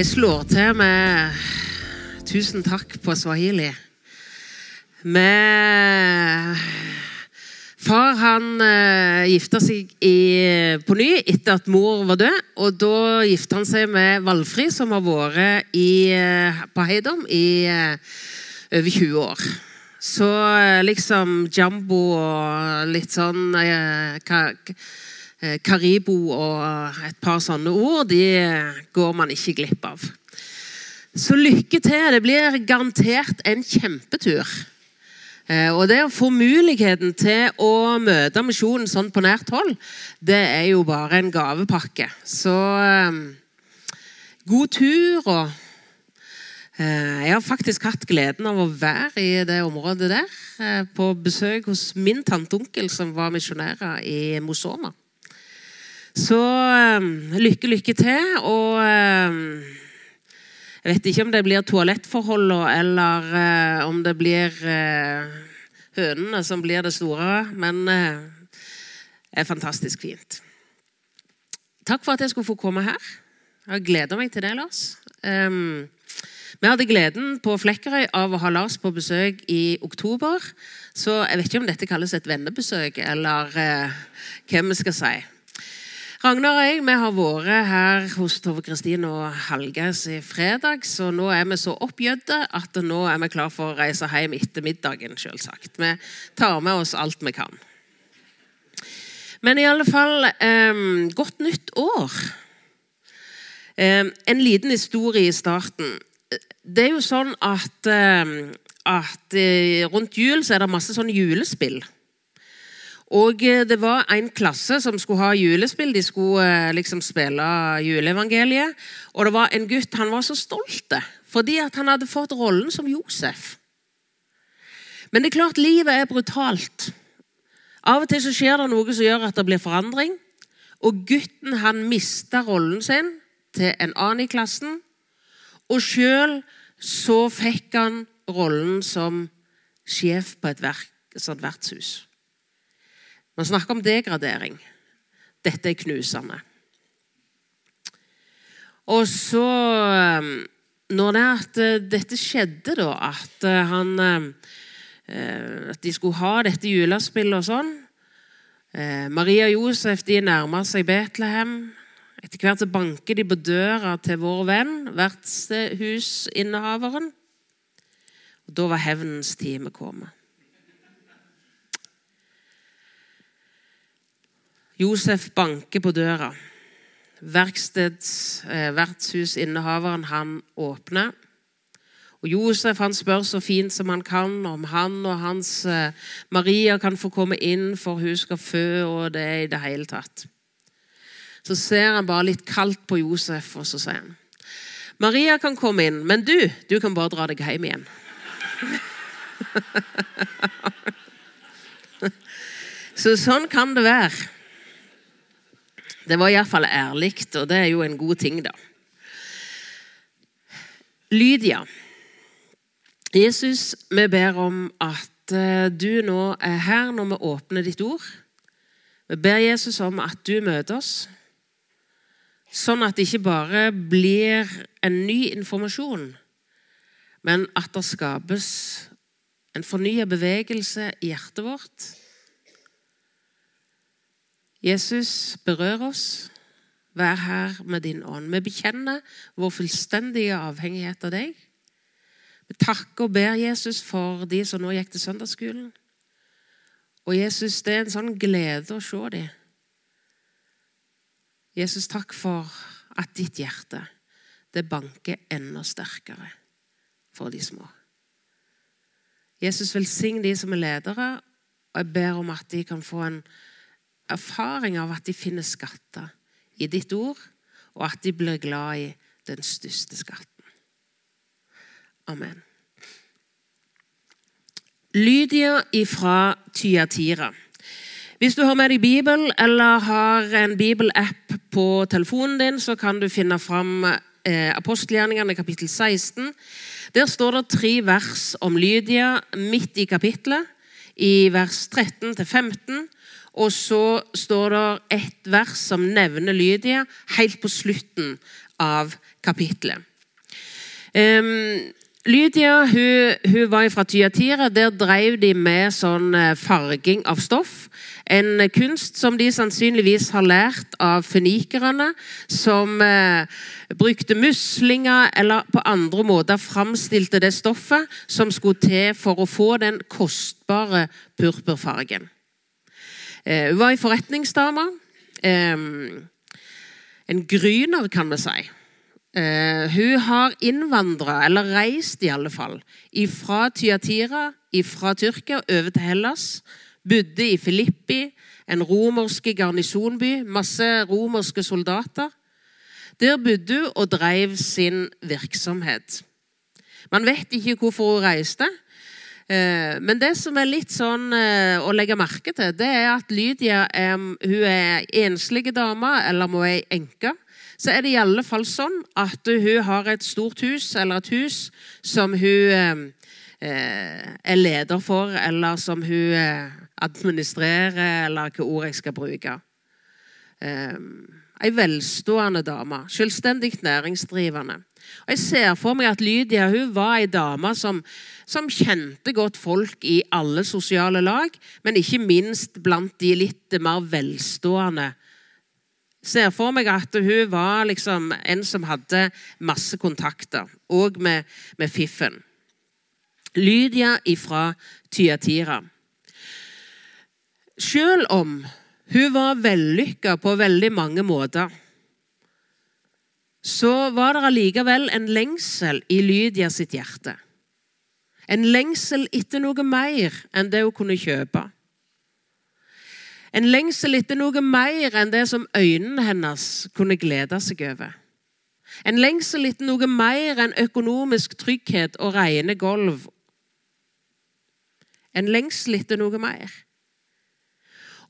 Jeg slår til med 'tusen takk' på swahili. Med Far han uh, gifta seg i, på ny etter at mor var død. og Da gifta han seg med Valfri, som har vært i, uh, på Heidom i uh, over 20 år. Så liksom Jambo og litt sånn ka, Karibo og et par sånne ord, de går man ikke glipp av. Så lykke til. Det blir garantert en kjempetur. Eh, og det å få muligheten til å møte misjonen sånn på nært hold, det er jo bare en gavepakke. Så eh, god tur og eh, Jeg har faktisk hatt gleden av å være i det området der. Eh, på besøk hos min tanteonkel, som var misjonærer i Mosona. Så eh, lykke, lykke til. Og eh, jeg vet ikke om det blir toalettforhold eller eh, om det blir eh, hønene som blir det store, men eh, det er fantastisk fint. Takk for at jeg skulle få komme her. Jeg gleda meg til det, Lars. Um, vi hadde gleden på Flekkerøy av å ha Lars på besøk i oktober. Så jeg vet ikke om dette kalles et vennebesøk, eller uh, hvem vi skal si. Ragnar og jeg vi har vært her hos Tove Kristin og Hallgeis i fredag, så nå er vi så oppgjødde at nå er vi klar for å reise hjem etter middagen. Selvsagt. Vi tar med oss alt vi kan. Men i alle fall eh, godt nytt år. Eh, en liten historie i starten. Det er jo sånn at, eh, at rundt jul så er det masse sånn julespill. Og eh, det var en klasse som skulle ha julespill. De skulle eh, liksom spille juleevangeliet. Og det var en gutt han var så stolt fordi at han hadde fått rollen som Josef. Men det er klart livet er brutalt. Av og til så skjer det noe som gjør at det blir forandring. Og gutten han mista rollen sin til en annen i klassen. Og sjøl så fikk han rollen som sjef på et, verk, et sånt vertshus. Man snakker om degradering. Dette er knusende. Og så um, Når det at uh, dette skjedde, da, at uh, han um, uh, At de skulle ha dette julespillet og sånn Maria og Josef de nærmer seg Betlehem. Etter hvert så banker de på døra til vår venn, vertshusinnehaveren. Og Da var hevnens time kommet. Josef banker på døra. Verksteds, eh, Vertshusinnehaveren han åpner. Og Josef han spør så fint som han kan om han og hans eh, Maria kan få komme inn, for hun skal fø, og det i det hele tatt. Så ser han bare litt kaldt på Josef, og så sier han Maria kan komme inn, men du, du kan bare dra deg hjem igjen. så sånn kan det være. Det var iallfall ærlig, og det er jo en god ting, da. Lydia. Jesus, vi ber om at eh, du nå er her når vi åpner ditt ord. Vi ber Jesus om at du møter oss, sånn at det ikke bare blir en ny informasjon, men at det skapes en fornya bevegelse i hjertet vårt Jesus, berør oss. Vær her med din ånd. Vi bekjenner vår fullstendige avhengighet av deg. Vi takker og ber Jesus for de som nå gikk til søndagsskolen. Og Jesus, det er en sånn glede å se dem. Jesus, takk for at ditt hjerte det banker enda sterkere for de små. Jesus, velsign de som er ledere, og jeg ber om at de kan få en erfaring av at de finner skatter i ditt ord, og at de blir glad i den største skatten. Amen. Lydia ifra Tyatira. Hvis du har med deg Bibel eller har en bibelapp på telefonen din, så kan du finne fram eh, apostelgjerningene kapittel 16. Der står det tre vers om Lydia midt i kapittelet, i vers 13 til 15. Og så står det et vers som nevner Lydia helt på slutten av kapittelet. Um, Lydia hun, hun var fra Tyatira. Der drev de med sånn eh, farging av stoff. En kunst som de sannsynligvis har lært av fønikerne, som eh, brukte muslinger eller på andre måter framstilte det stoffet som skulle til for å få den kostbare purpurfargen. Eh, hun var ei forretningsdame. Eh, en gryner, kan vi si. Uh, hun har innvandra, eller reist i alle fall, fra Tyatira, fra Tyrkia, over til Hellas. Bodde i Filippi, en romersk garnisonby. Masse romerske soldater. Der bodde hun og drev sin virksomhet. Man vet ikke hvorfor hun reiste. Uh, men det som er litt sånn uh, å legge merke til, det er at Lydia er, hun er enslig dame, eller må ei enke så er det i alle fall sånn at hun har et stort hus, eller et hus, som hun eh, er leder for, eller som hun eh, administrerer, eller hva ord jeg skal bruke. Eh, Ei velstående dame, selvstendig næringsdrivende. Og Jeg ser for meg at Lydia hun var ei dame som, som, kjente godt folk i alle sosiale lag, men ikke minst blant de litt mer velstående ser for meg at hun var liksom en som hadde masse kontakter, òg med, med, fiffen. Lydia ifra Tyatira. Selv om hun var vellykka på veldig mange måter, så var det allikevel en lengsel i Lydia sitt hjerte. En lengsel etter noe mer enn det hun kunne kjøpe. En lengsel etter noe mer enn det som øynene hennes kunne glede seg over. En lengsel etter noe mer enn økonomisk trygghet og rene gulv. En lengsel etter noe mer.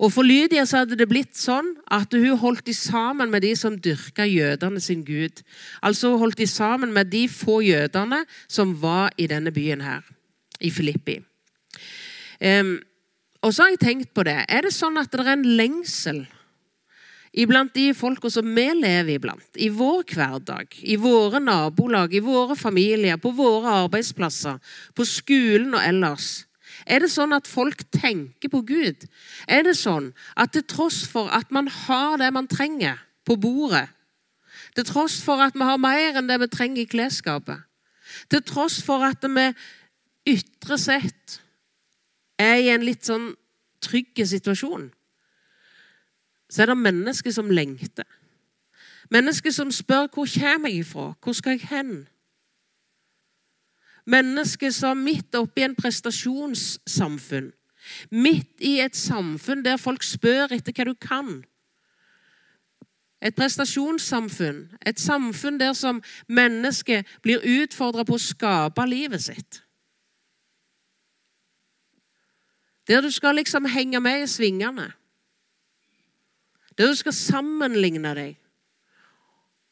Og For Lydia så hadde det blitt sånn at hun holdt de sammen med de som dyrka jødene sin gud. Altså hun holdt de sammen med de få jødene som var i denne byen her, i Filippi. Um, og så har jeg tenkt på det. Er det sånn at det er en lengsel iblant de folka som vi lever iblant, i vår hverdag, i våre nabolag, i våre familier, på våre arbeidsplasser, på skolen og ellers? Er det sånn at folk tenker på Gud? Er det sånn at til tross for at man har det man trenger på bordet, til tross for at vi har mer enn det vi trenger i klesskapet, til tross for at vi ytre sett er i en litt sånn trygg situasjon, så er det mennesker som lengter. Mennesker som spør 'Hvor kommer jeg ifra? Hvor skal jeg hen?' Mennesker som midt oppi en prestasjonssamfunn, midt i et samfunn der folk spør etter hva du kan Et prestasjonssamfunn, et samfunn der som mennesket blir utfordra på å skape livet sitt. Der du skal liksom henge med i svingene. Der du skal sammenligne deg.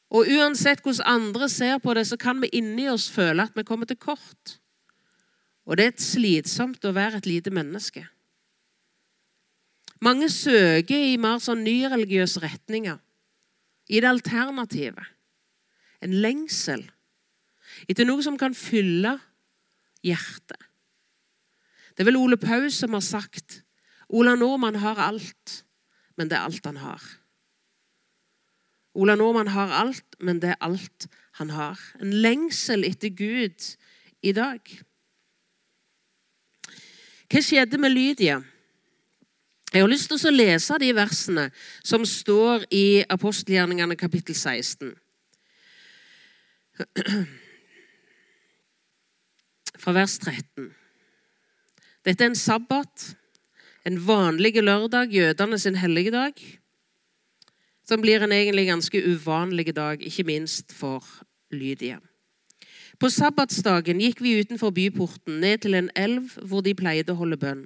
Og uansett hvordan andre ser på det, så kan vi inni oss føle at vi kommer til kort. Og det er slitsomt å være et lite menneske. Mange søker i mer sånn nyreligiøse retninger. I det alternative. En lengsel etter noe som kan fylle hjertet. Det er vel Ole Paus som har sagt Ola Nordmann har alt, men det er alt han har. Ola Nordmann har alt, men det er alt han har. En lengsel etter Gud i dag. Hva skjedde med Lydia? Jeg har lyst til å lese de versene som står i apostelgjerningene kapittel 16. Fra vers 13. Dette er en sabbat, en vanlig lørdag, jødene sin hellige dag, som blir en egentlig ganske uvanlig dag, ikke minst for Lydia. På sabbatsdagen gikk vi utenfor byporten, ned til en elv hvor de pleide å holde bønn.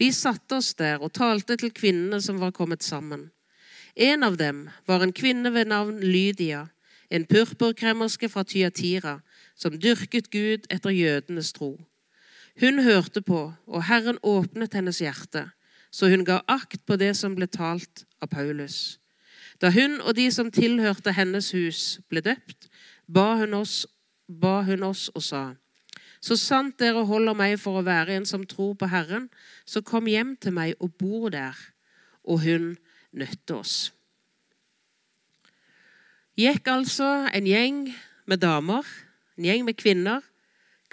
Vi satte oss der og talte til kvinnene som var kommet sammen. En av dem var en kvinne ved navn Lydia, en purpurkremmerske fra Tyatira, som dyrket Gud etter jødenes tro. Hun hørte på, og Herren åpnet hennes hjerte, så hun ga akt på det som ble talt av Paulus. Da hun og de som tilhørte hennes hus, ble døpt, ba hun oss ba hun oss og sa:" Så sant dere holder meg for å være en som tror på Herren, så kom hjem til meg og bor der. Og hun nøtte oss. Gikk altså en gjeng med damer, en gjeng med kvinner,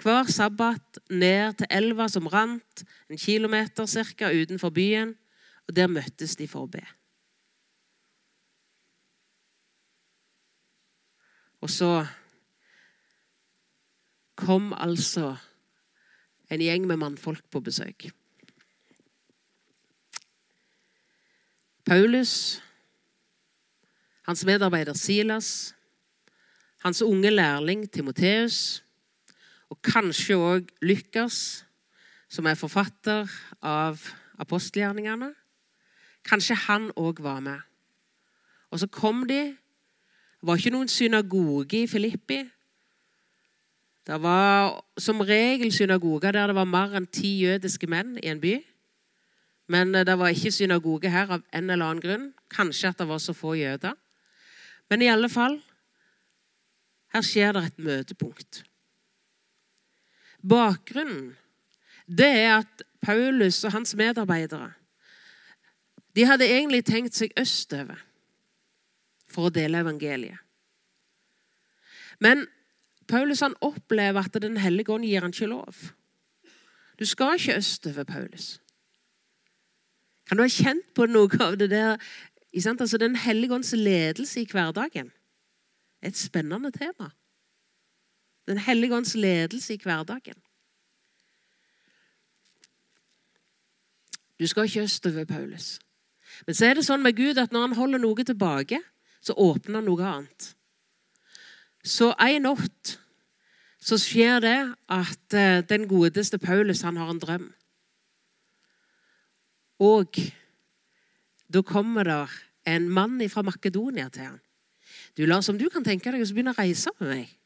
hver sabbat ned til elva som rant en kilometer cirka utenfor byen, og der møttes de for å be. Og så kom altså en gjeng med mannfolk på besøk. Paulus, hans medarbeider Silas, hans unge lærling Timoteus og kanskje òg Lukas, som er forfatter av apostelgjerningene. Kanskje han òg var med. Og så kom de. Det var ikke noen synagoge i Filippi. Det var som regel synagoger der det var mer enn ti jødiske menn i en by. Men eh, det var ikke synagoge her av en eller annen grunn. Kanskje at det var så få jøder. Men i alle fall her skjer det et møtepunkt. Bakgrunnen det er at Paulus og hans medarbeidere de hadde egentlig tenkt seg østover for å dele evangeliet. Men Paulus han opplever at Den hellige ånd gir han ikke lov. Du skal ikke østover, Paulus. Kan du ha kjent på noe av det der? Altså, den hellige ånds ledelse i hverdagen er et spennende tema. Den hellige ånds ledelse i hverdagen. Du skal ikke østover, Paulus. Men så er det sånn med Gud at når han holder noe tilbake, så åpner noe annet. Så en natt så skjer det at eh, den godeste Paulus han har en drøm. Og da kommer det en mann fra Makedonia til han. Du, Lars, om du kan tenke deg å begynne å reise med meg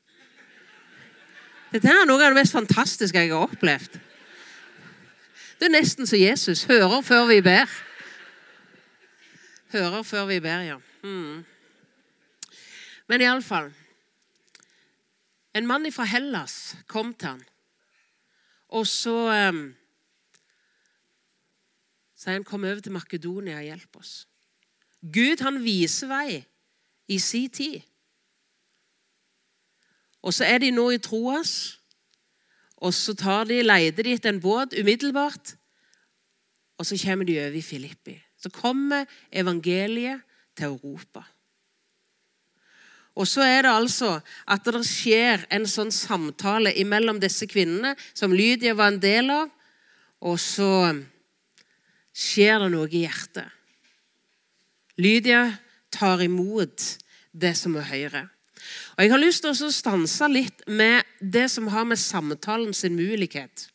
Dette er noe av det mest fantastiske jeg har opplevd. Det er nesten som Jesus. Hører før vi ber. Hører før vi ber, ja. Mm. Men iallfall en mann fra Hellas kom til han, og så um, sier han, 'Kom over til Makedonia og hjelp oss'. Gud han viser vei i sin tid. Og så er de nå i Troas, og så tar de, leter de etter en båt umiddelbart. Og så kommer de over i Filippi. Så kommer evangeliet til Europa. Og så er det altså at det skjer en sånn samtale mellom disse kvinnene, som Lydia var en del av, og så skjer det noe i hjertet. Lydia tar imot det som er høyre. Og Jeg har lyst til å stanse litt med det som har med samtalen sin mulighet.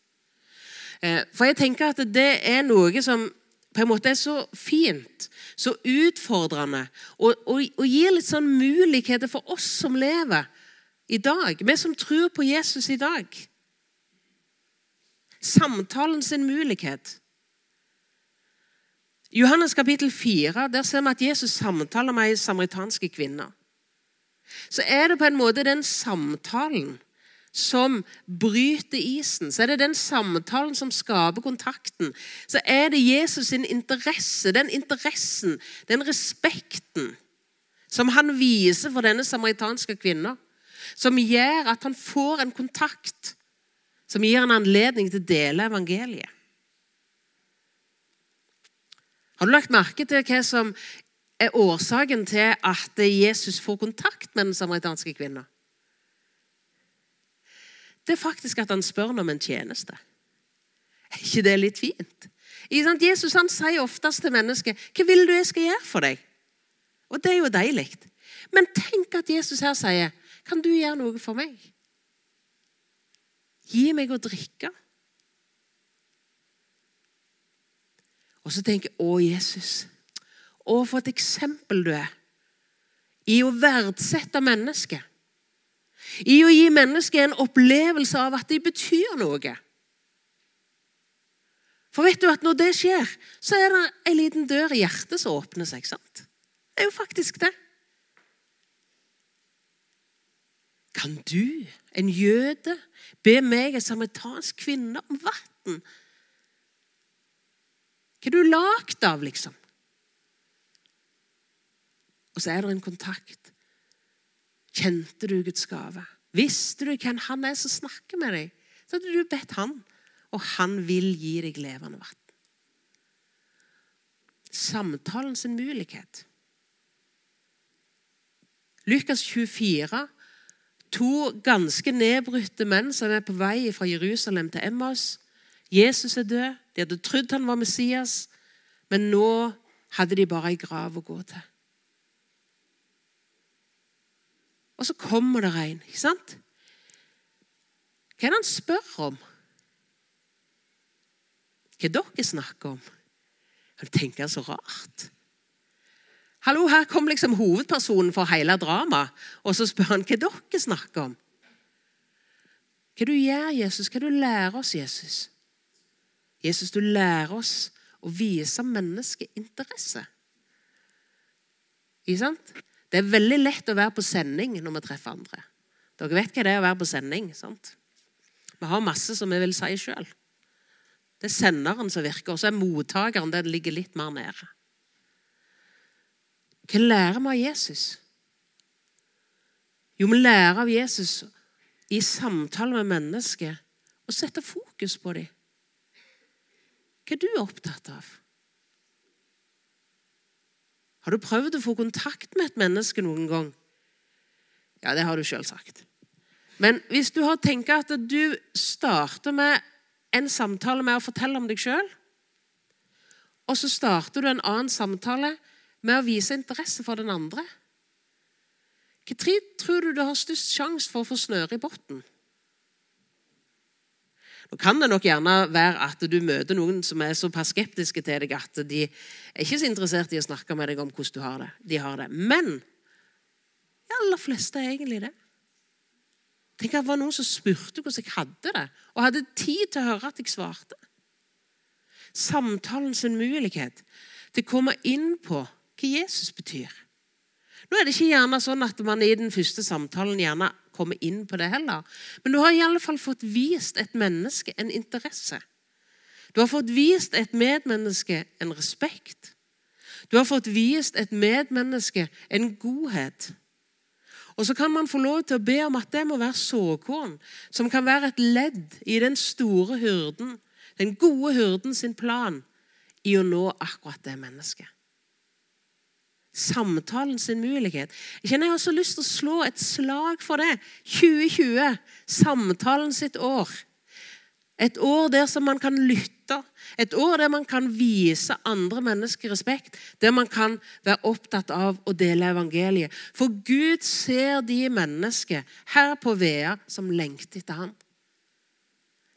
Eh, for jeg tenker at det er noe som på en måte er så fint, så utfordrende, og, og, og, gir litt sånn muligheter for oss som lever i dag. Vi som tror på Jesus i dag. Samtalen sin mulighet. Johannes kapittel 4 der ser vi at Jesus samtaler med ei samaritansk kvinne. Så er det på en måte den samtalen som bryter isen, så er det den samtalen som skaper kontakten. Så er det Jesus sin interesse, den interessen, den respekten som han viser for denne samaritanske kvinna, som gjør at han får en kontakt som gir en anledning til å dele evangeliet. Har du lagt merke til hva som er årsaken til at Jesus får kontakt med den samaritanske kvinna? Det er faktisk at han spør ham om en tjeneste. Er ikke det litt fint? Jesus han sier oftest til mennesket 'Hva vil du jeg skal gjøre for deg?' Og det er jo deilig. Men tenk at Jesus her sier 'Kan du gjøre noe for meg?' Gi meg å drikke. Og så tenker jeg 'Å, Jesus'. Å, for et eksempel du er i å verdsette mennesket. I å gi mennesket en opplevelse av at de betyr noe. For vet du at når det skjer, så er det en liten dør i hjertet som åpner seg. sant? Det er jo faktisk det. Kan du, en jøde, be meg, en samaritansk kvinne, om vann? Hva er du lagd av, liksom? Og så er det en kontakt. Kjente du Guds gave? Visste du hvem han er som snakker med deg? Så hadde du bedt han, og han vil gi deg levende vann. Samtalen sin mulighet. Lukas 24. To ganske nedbrutte menn som er på vei fra Jerusalem til Emmaus. Jesus er død. De hadde trodd han var Messias, men nå hadde de bare ei grav å gå til. Og så kommer det en. ikke sant? Hva er det han spør om? Hva dere snakker om? Han tenker så rart. Hallo, Her kom liksom hovedpersonen for hele dramaet, og så spør han hva dere snakker om. Hva du gjør, Jesus? Hva du lærer oss, Jesus? Jesus, du lærer oss å vise mennesket interesse. Ikke sant? Det er veldig lett å være på sending når vi treffer andre. Dere vet hva det er å være på sending. sant? Vi har masse som vi vil si sjøl. Det er senderen som virker, og så er mottakeren den ligger litt mer nede. Hva lærer vi av Jesus? Jo, vi lærer av Jesus i samtale med mennesker å sette fokus på dem. Hva er du opptatt av? Har du prøvd å få kontakt med et menneske noen gang? Ja, det har du selvsagt. Men hvis du har tenkt at du starter med en samtale med å fortelle om deg sjøl, og så starter du en annen samtale med å vise interesse for den andre Hva tror du du har størst sjanse for å få snøre i bunnen? Nå kan det nok gjerne være at du møter noen som er såpass skeptiske til deg at de er ikke så interessert i å snakke med deg om hvordan du har det. De har det. Men de aller fleste er egentlig det. Tenk at det var noen som spurte hvordan jeg hadde det, og hadde tid til å høre at jeg svarte. Samtalen sin mulighet til å komme inn på hva Jesus betyr. Nå er det ikke gjerne sånn at man i den første samtalen gjerne komme inn på det heller. Men du har i alle fall fått vist et menneske en interesse. Du har fått vist et medmenneske en respekt. Du har fått vist et medmenneske en godhet. Og så kan man få lov til å be om at det må være såkorn, som kan være et ledd i den store hyrden, den gode hyrden sin plan i å nå akkurat det mennesket samtalen sin mulighet. Jeg kjenner jeg har så lyst til å slå et slag for det. 2020, samtalen sitt år. Et år der som man kan lytte. Et år der man kan vise andre mennesker respekt. Der man kan være opptatt av å dele evangeliet. For Gud ser de mennesker her på Vea som lengter etter ham.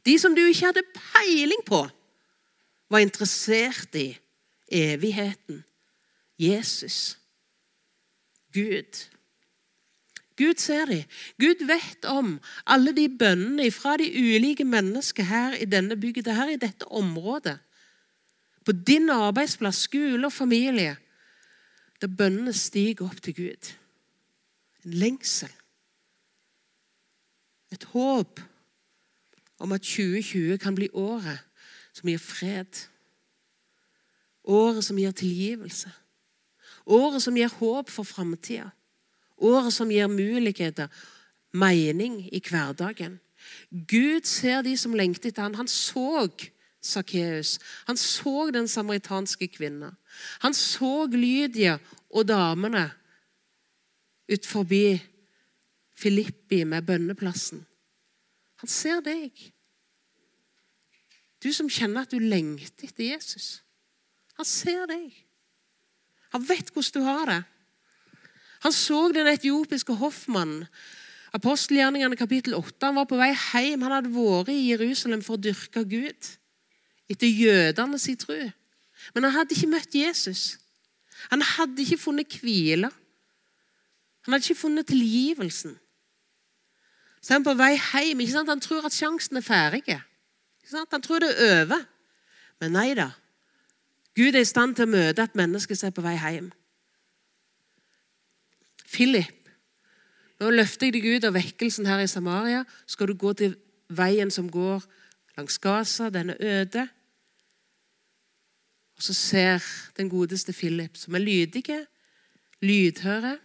De som du ikke hadde peiling på, var interessert i evigheten Jesus. Gud. Gud ser de. Gud vet om alle de bønnene fra de ulike mennesker her i denne bygda, her i dette området. På din arbeidsplass, skole og familie. Der bønnene stiger opp til Gud. En lengsel. Et håp om at 2020 kan bli året som gir fred. Året som gir tilgivelse. Året som gir håp for framtida. Året som gir muligheter, mening i hverdagen. Gud ser de som lengter etter han. Han så Sakkeus. Han så den samaritanske kvinna. Han så Lydia og damene ut forbi Filippi med bønneplassen. Han ser deg. Du som kjenner at du lengter etter Jesus. Han ser deg. Han vet hvordan du har det. Han så den etiopiske hoffmannen. Apostelgjerningene kapittel 8. Han var på vei hjem. Han hadde vært i Jerusalem for å dyrke Gud. Etter jødene sin tro. Men han hadde ikke møtt Jesus. Han hadde ikke funnet hvile. Han hadde ikke funnet tilgivelsen. Så er han på vei hjem. Ikke sant? Han tror at sjansen er ferdig. Han tror det er over. Men nei da. Gud er i stand til å møte et menneske som er på vei hjem. Philip, Nå løfter jeg deg ut av vekkelsen her i Samaria. Skal du gå til veien som går langs Gaza. Den er øde. Og så ser den godeste Philip, som er lydige, lydhøre,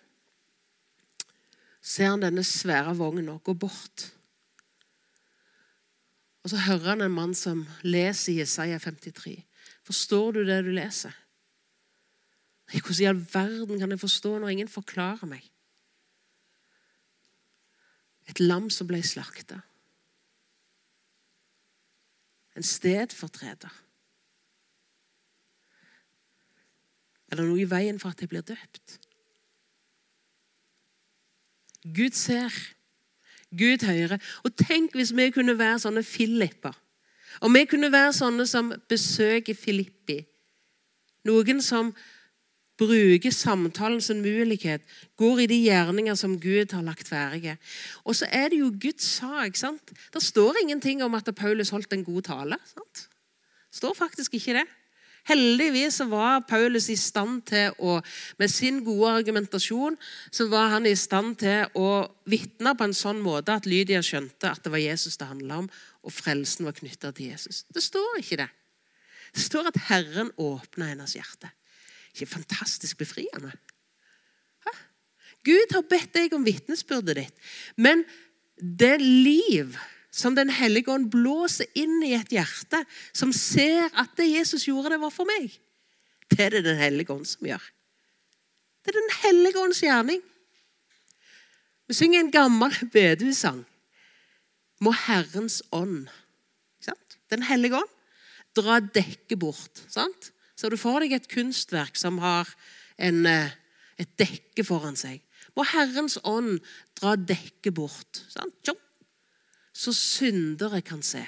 ser han denne svære vogna gå bort. Og så hører han en mann som leser Jesaja 53. Forstår du det du leser? Hvordan i all verden kan jeg forstå når ingen forklarer meg? Et lam som ble slakta. En stedfortreder. Er det noe i veien for at jeg blir døpt? Gud ser. Gud hører. Og tenk hvis vi kunne være sånne Filipper. Og vi kunne være sånne som besøker Filippi. Noen som bruker samtalen som mulighet, går i de gjerninger som Gud har lagt ferdige. Og så er det jo Guds sak. sant? Det står ingenting om at Paulus holdt en god tale. sant? Det står faktisk ikke det. Heldigvis var Paulus i stand til å Med sin gode argumentasjon så var han i stand til å vitne på en sånn måte at Lydia skjønte at det var Jesus det handla om, og frelsen var knytta til Jesus. Det står ikke det. Det står at Herren åpna hennes hjerte. Ikke fantastisk befriende? Hæ? Gud har bedt deg om vitnesbyrdet ditt, men det liv som Den hellige ånd blåser inn i et hjerte, som ser at det Jesus gjorde, det var for meg. Det er det Den hellige ånd som gjør. Det er Den hellige ånds gjerning. Vi synger en gammel bedehussang. Må Herrens ånd Den hellige ånd dra dekket bort. sant? Så du får deg et kunstverk som har en, eh, et dekke foran seg. Må Herrens ånd dra dekket bort. Sant? Så syndere kan se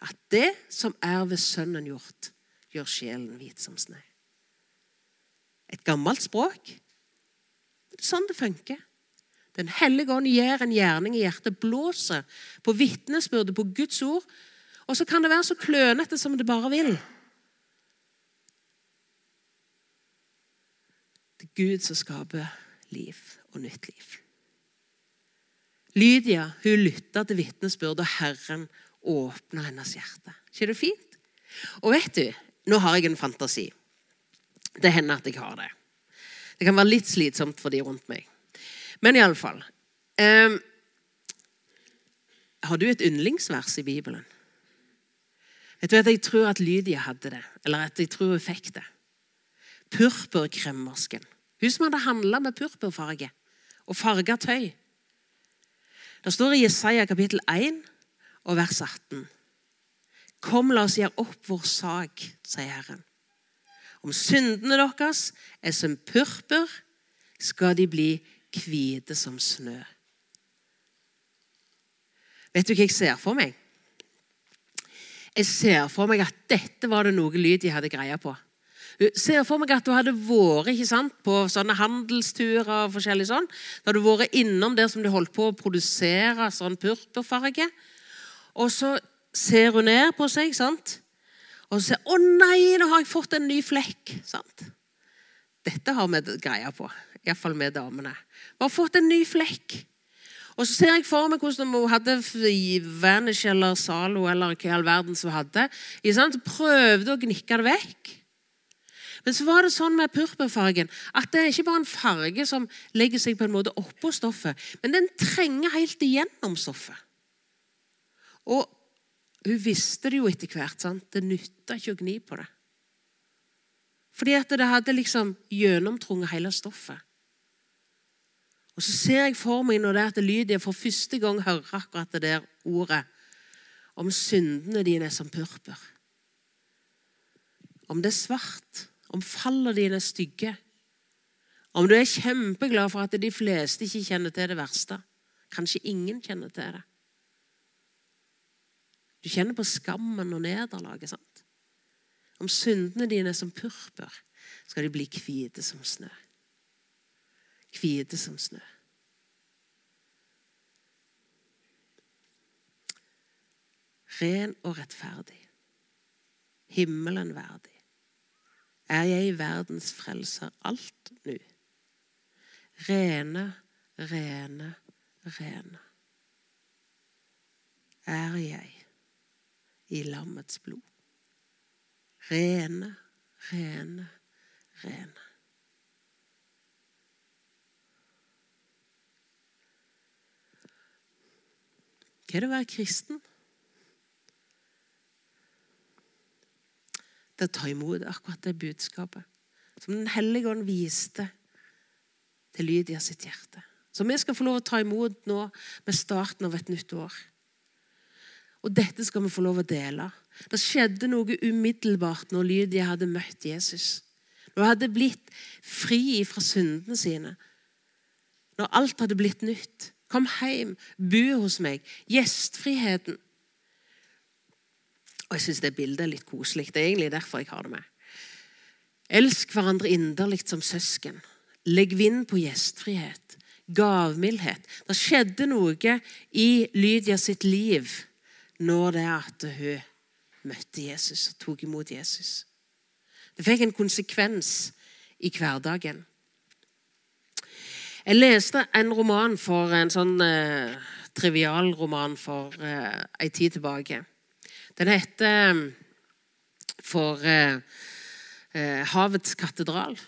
at det som er ved Sønnen gjort, gjør sjelen hvit som snø. Et gammelt språk. Det er sånn det funker. Den hellige ånd gjør en gjerning i hjertet, blåser på vitnesbyrdet, på Guds ord. Og så kan det være så klønete som det bare vil. Det er Gud som skaper liv og nytt liv. Lydia hun lytta til vitnesbyrdet, og Herren åpna hennes hjerte. ikke det fint? Og vet du, nå har jeg en fantasi. Det hender at jeg har det. Det kan være litt slitsomt for de rundt meg. Men iallfall um, Har du et yndlingsvers i Bibelen? Vet du at Jeg tror at Lydia hadde det, eller at jeg tror hun fikk det. Purpurkremmersken. Hun som hadde handla med purpurfarge og farga tøy. Det står i Jesaja kapittel 1 og vers 18. Kom, la oss gjøre opp vår sak, sier Herren. Om syndene deres er som purpur, skal de bli hvite som snø. Vet du hva jeg ser for meg? Jeg ser for meg at dette var det noe lyd de hadde greie på. Ser for meg at du hadde vært ikke sant, på sånne handelsturer og forskjellig sånn. Da hadde du vært innom der som de holdt på å produsere sånn purpurfarge. Og så ser hun ned på seg, sant? og så sier 'Å nei, nå har jeg fått en ny flekk'. sant? Dette har vi greia på, iallfall vi damene. Vi har fått en ny flekk. Og så ser jeg for meg hvordan hun hadde Vanish eller Zalo eller hva i all verden som hadde. Så prøvde å gnikke det vekk. Men så var det sånn med purpurfargen at det er ikke bare en farge som legger seg på en måte oppå stoffet, men den trenger helt igjennom stoffet. Og hun visste det jo etter hvert. sant? Det nytta ikke å gni på det. Fordi at det hadde liksom gjennomtrunget hele stoffet. Og så ser jeg for meg når det er at Lydia for første gang hører akkurat det der ordet om syndene dine som purpur. Om det er svart, om fallene dine er stygge, om du er kjempeglad for at de fleste ikke kjenner til det verste. Kanskje ingen kjenner til det. Du kjenner på skammen og nederlaget. sant? Om syndene dine er som purpur, skal de bli hvite som snø. Hvite som snø. Ren og rettferdig. Himmelen verdig er jeg verdens frelser alt nu. Rene, rene, rene er jeg i lammets blod. Rene, rene, rene. Hva er det å være kristen? Er å ta imot akkurat det budskapet som Den hellige ånd viste til Lydia sitt hjerte. Som vi skal få lov å ta imot nå med starten av et nytt år. Og dette skal vi få lov å dele. Det skjedde noe umiddelbart når Lydia hadde møtt Jesus. Når hun hadde blitt fri fra syndene sine. Når alt hadde blitt nytt. Kom hjem, bo hos meg. Gjestfriheten. Og jeg syns det bildet er litt koselig. Det er egentlig derfor jeg har det med. Elsk hverandre inderlig som søsken. Legg vind på gjestfrihet, gavmildhet. Det skjedde noe i Lydia sitt liv når det at hun møtte Jesus og tok imot Jesus. Det fikk en konsekvens i hverdagen. Jeg leste en roman for en sånn eh, trivial roman for eh, en tid tilbake. Den heter eh, For eh, eh, Havets katedral.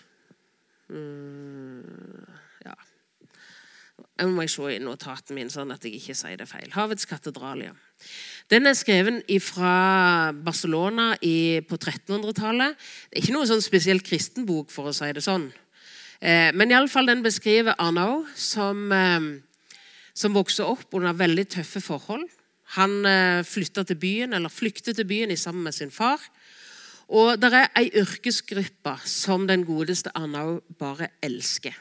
Mm, ja. Jeg må se i notaten min, sånn at jeg ikke sier det feil. Havets katedral, ja. Den er skrevet fra Barcelona i, på 1300-tallet. Det er ikke noe sånn spesielt kristen bok, for å si det sånn. Eh, men iallfall den beskriver Arnaud som, eh, som vokste opp under veldig tøffe forhold. Han eh, flytta til byen, eller flyktet til byen sammen med sin far. Og det er ei yrkesgruppe som den godeste Arnau bare elsker,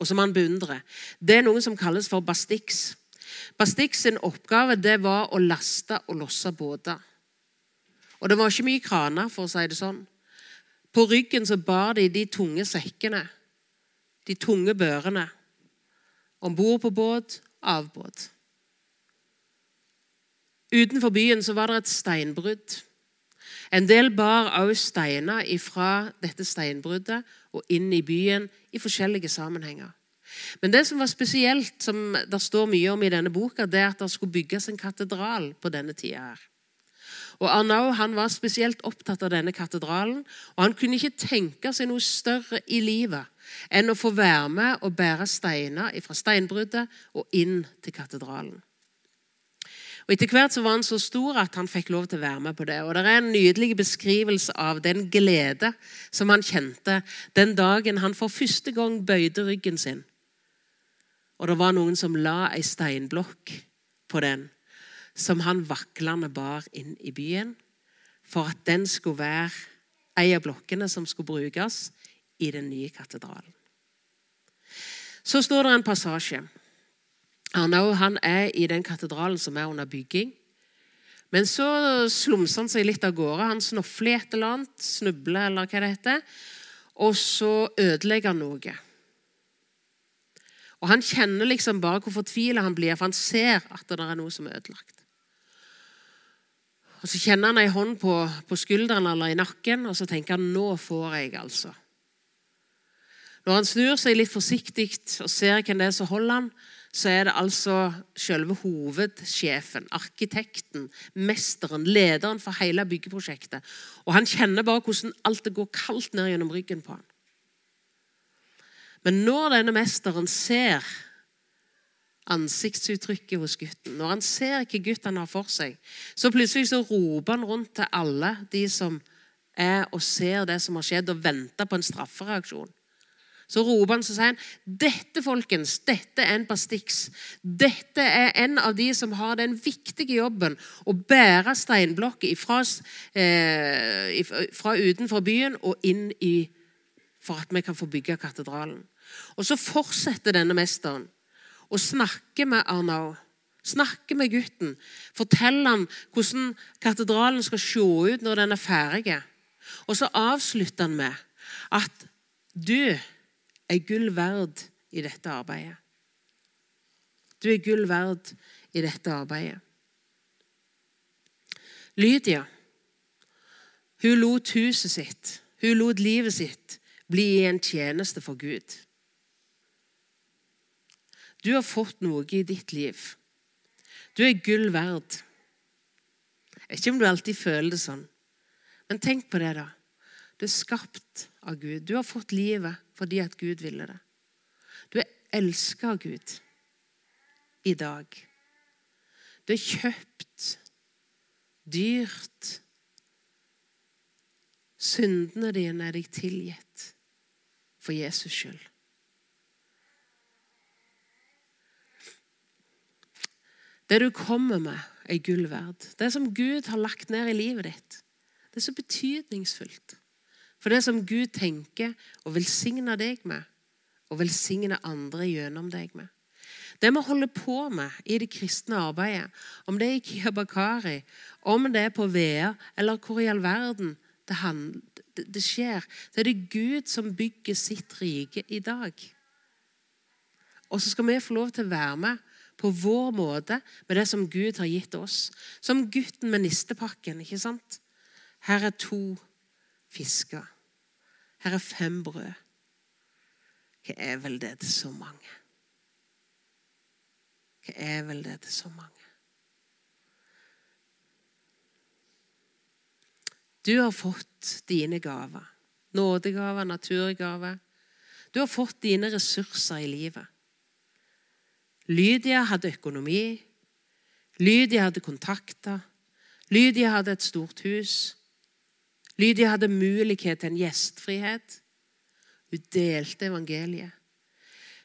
og som han beundrer. Det er noe som kalles for Bastix. Bastix sin oppgave det var å laste og losse båter. Og det var ikke mye kraner, for å si det sånn. På ryggen så bar de de tunge sekkene, de tunge børene. Om bord på båt, av båt. Utenfor byen så var det et steinbrudd. En del bar også steiner fra dette steinbruddet og inn i byen i forskjellige sammenhenger. Men det som var spesielt, som det står mye om i denne boka, det er at det skulle bygges en katedral på denne tida. her. Og Arnau han var spesielt opptatt av denne katedralen. og Han kunne ikke tenke seg noe større i livet enn å få være med og bære steiner fra steinbruddet og inn til katedralen. Og Etter hvert så var han så stor at han fikk lov til å være med på det. Og Det er en nydelig beskrivelse av den glede som han kjente den dagen han for første gang bøyde ryggen sin og det var noen som la ei steinblokk på den, som han vaklende bar inn i byen, for at den skulle være ei av blokkene som skulle brukes i den nye katedralen. Så står det en passasje. Arnaud han er i den katedralen som er under bygging. Men så slumser han seg litt av gårde. Han snofler et eller annet, snubler eller hva det heter. Og så ødelegger han noe. Og Han kjenner liksom bare hvor fortvila han blir, for han ser at det er noe som er ødelagt. Og Så kjenner han ei hånd på, på skulderen eller i nakken, og så tenker han nå får jeg, altså. Når han snur seg litt forsiktig og ser hvem det er som holder han, så er det altså selve hovedsjefen, arkitekten, mesteren, lederen for hele byggeprosjektet. Og Han kjenner bare hvordan alt det går kaldt ned gjennom ryggen på han. Men når denne mesteren ser ansiktsuttrykket hos gutten, når han ser hva gutten har for seg, så plutselig så roper han rundt til alle de som er og ser det som har skjedd, og venter på en straffereaksjon. Så roper han så sier han, dette folkens, dette er en Bastix. Dette er en av de som har den viktige jobben å bære steinblokker fra, eh, fra utenfor byen og inn i for at vi kan få bygge katedralen. Og Så fortsetter denne mesteren å snakke med Arnau. Snakke med gutten. Fortelle ham hvordan katedralen skal se ut når den er ferdig. Og så avslutter han med at du er gull verd i dette arbeidet. Du er gull verd i dette arbeidet. Lydia hun lot huset sitt, hun lot livet sitt bli en tjeneste for Gud. Du har fått noe i ditt liv. Du er gull verd. Ikke om du alltid føler det sånn, men tenk på det, da. Du er skapt av Gud. Du har fått livet fordi at Gud ville det. Du er elska av Gud i dag. Du er kjøpt dyrt. Syndene dine er deg tilgitt for Jesus skyld. Det du kommer med, er gull verd. Det som Gud har lagt ned i livet ditt, det er så betydningsfullt. For det som Gud tenker og velsigner deg med, og velsigner andre gjennom deg med. Det vi holder på med i det kristne arbeidet, om det er i Kiabakari, om det er på Vea, eller hvor i all verden det, det skjer, så er det Gud som bygger sitt rike i dag. Og så skal vi få lov til å være med på vår måte med det som Gud har gitt oss. Som gutten med nistepakken. ikke sant? Her er to fisker. Her er fem brød. Hva er vel det til så mange? Hva er vel det til så mange? Du har fått dine gaver. Nådegaver, naturgaver. Du har fått dine ressurser i livet. Lydia hadde økonomi. Lydia hadde kontakter. Lydia hadde et stort hus. Lydia hadde mulighet til en gjestfrihet. Hun delte evangeliet.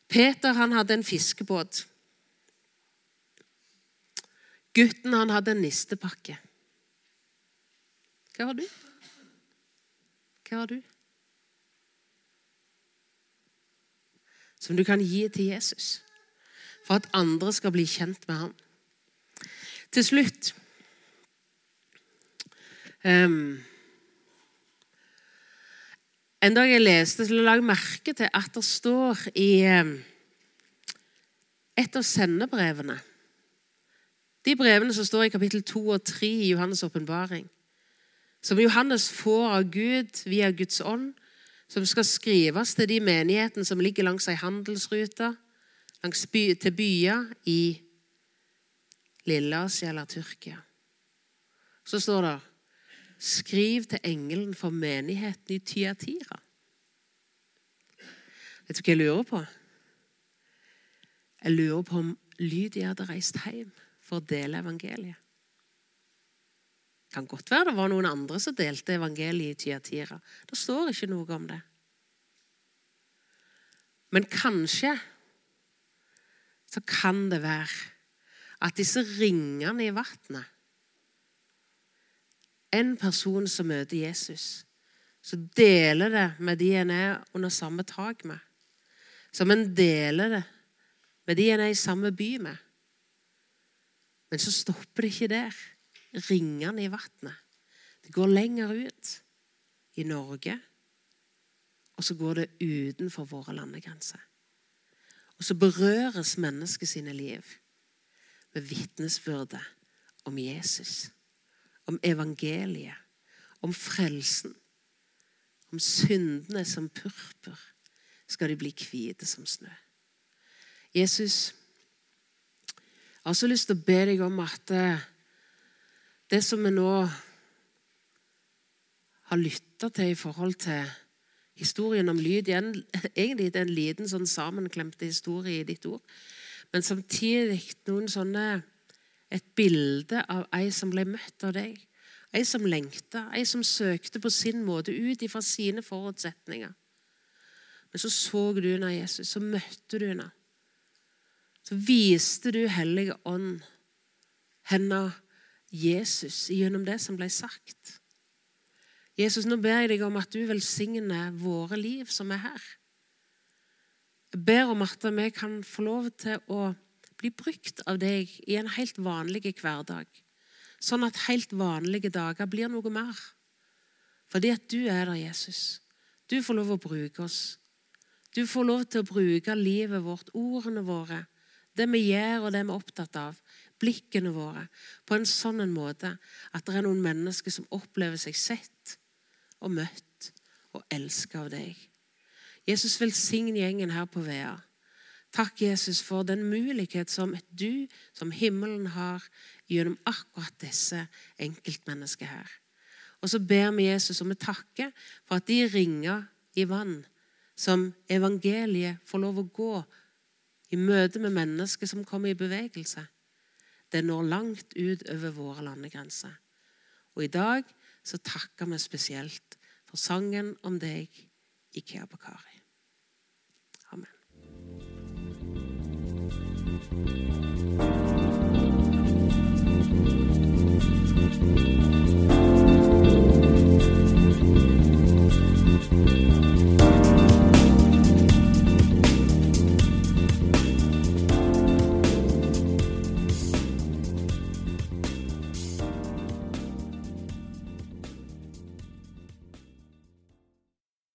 Peter han hadde en fiskebåt. Gutten han hadde en nistepakke. Hva har du? Hva har du? Som du kan gi til Jesus for at andre skal bli kjent med ham. Til slutt um, En dag jeg leste, så la jeg merke til at det står i um, et av sendebrevene De brevene som står i kapittel 2 og 3 i Johannes' åpenbaring, som Johannes får av Gud via Guds ånd, som skal skrives til de menighetene som ligger langs ei handelsrute langs by, til byer i Lilleasia eller Tyrkia. Så står det Skriv til engelen for menigheten i Tyatira. Vet du hva jeg lurer på? Jeg lurer på om Lydia hadde reist hjem for å dele evangeliet. Det kan godt være det var noen andre som delte evangeliet i Tyatira. Det står ikke noe om det. Men kanskje så kan det være at disse ringene i vannet En person som møter Jesus, så deler det med de en er under samme tak med. Som en deler det med de en er i samme by med. Men så stopper det ikke der. Ringene i vannet. Det går lenger ut i Norge, og så går det utenfor våre landegrenser. Og så berøres mennesket sine liv med vitnesbyrdet om Jesus, om evangeliet, om frelsen. Om syndene som purpur skal de bli hvite som snø. Jesus, jeg har også lyst til å be deg om at eh, det som vi nå har lytta til i forhold til historien om lyd. Egentlig det er en liten sånn sammenklemte historie i ditt ord. Men samtidig noen sånne, et bilde av ei som ble møtt av deg. Ei som lengta, ei som søkte på sin måte ut ifra sine forutsetninger. Men så så du henne, Jesus. Så møtte du henne. Så viste du Hellige Ånd henne Jesus gjennom det som ble sagt. Jesus, nå ber jeg deg om at du velsigner våre liv som er her. Jeg ber om at vi kan få lov til å bli brukt av deg i en helt vanlig hverdag. Sånn at helt vanlige dager blir noe mer. Fordi at du er der, Jesus. Du får lov å bruke oss. Du får lov til å bruke livet vårt, ordene våre, det vi gjør og det vi er opptatt av, blikkene våre, på en sånn måte at det er noen mennesker som opplever seg sett og møtt og elska av deg. Jesus, velsign gjengen her på Vea. Takk, Jesus, for den mulighet som du, som himmelen har, gjennom akkurat disse enkeltmenneskene her. Og så ber vi Jesus om å takke for at de ringer i vann som evangeliet får lov å gå i møte med mennesker som kommer i bevegelse. Det når langt ut over våre landegrenser. Og i dag så takker vi spesielt for sangen om deg i Kiabakari. Thank you.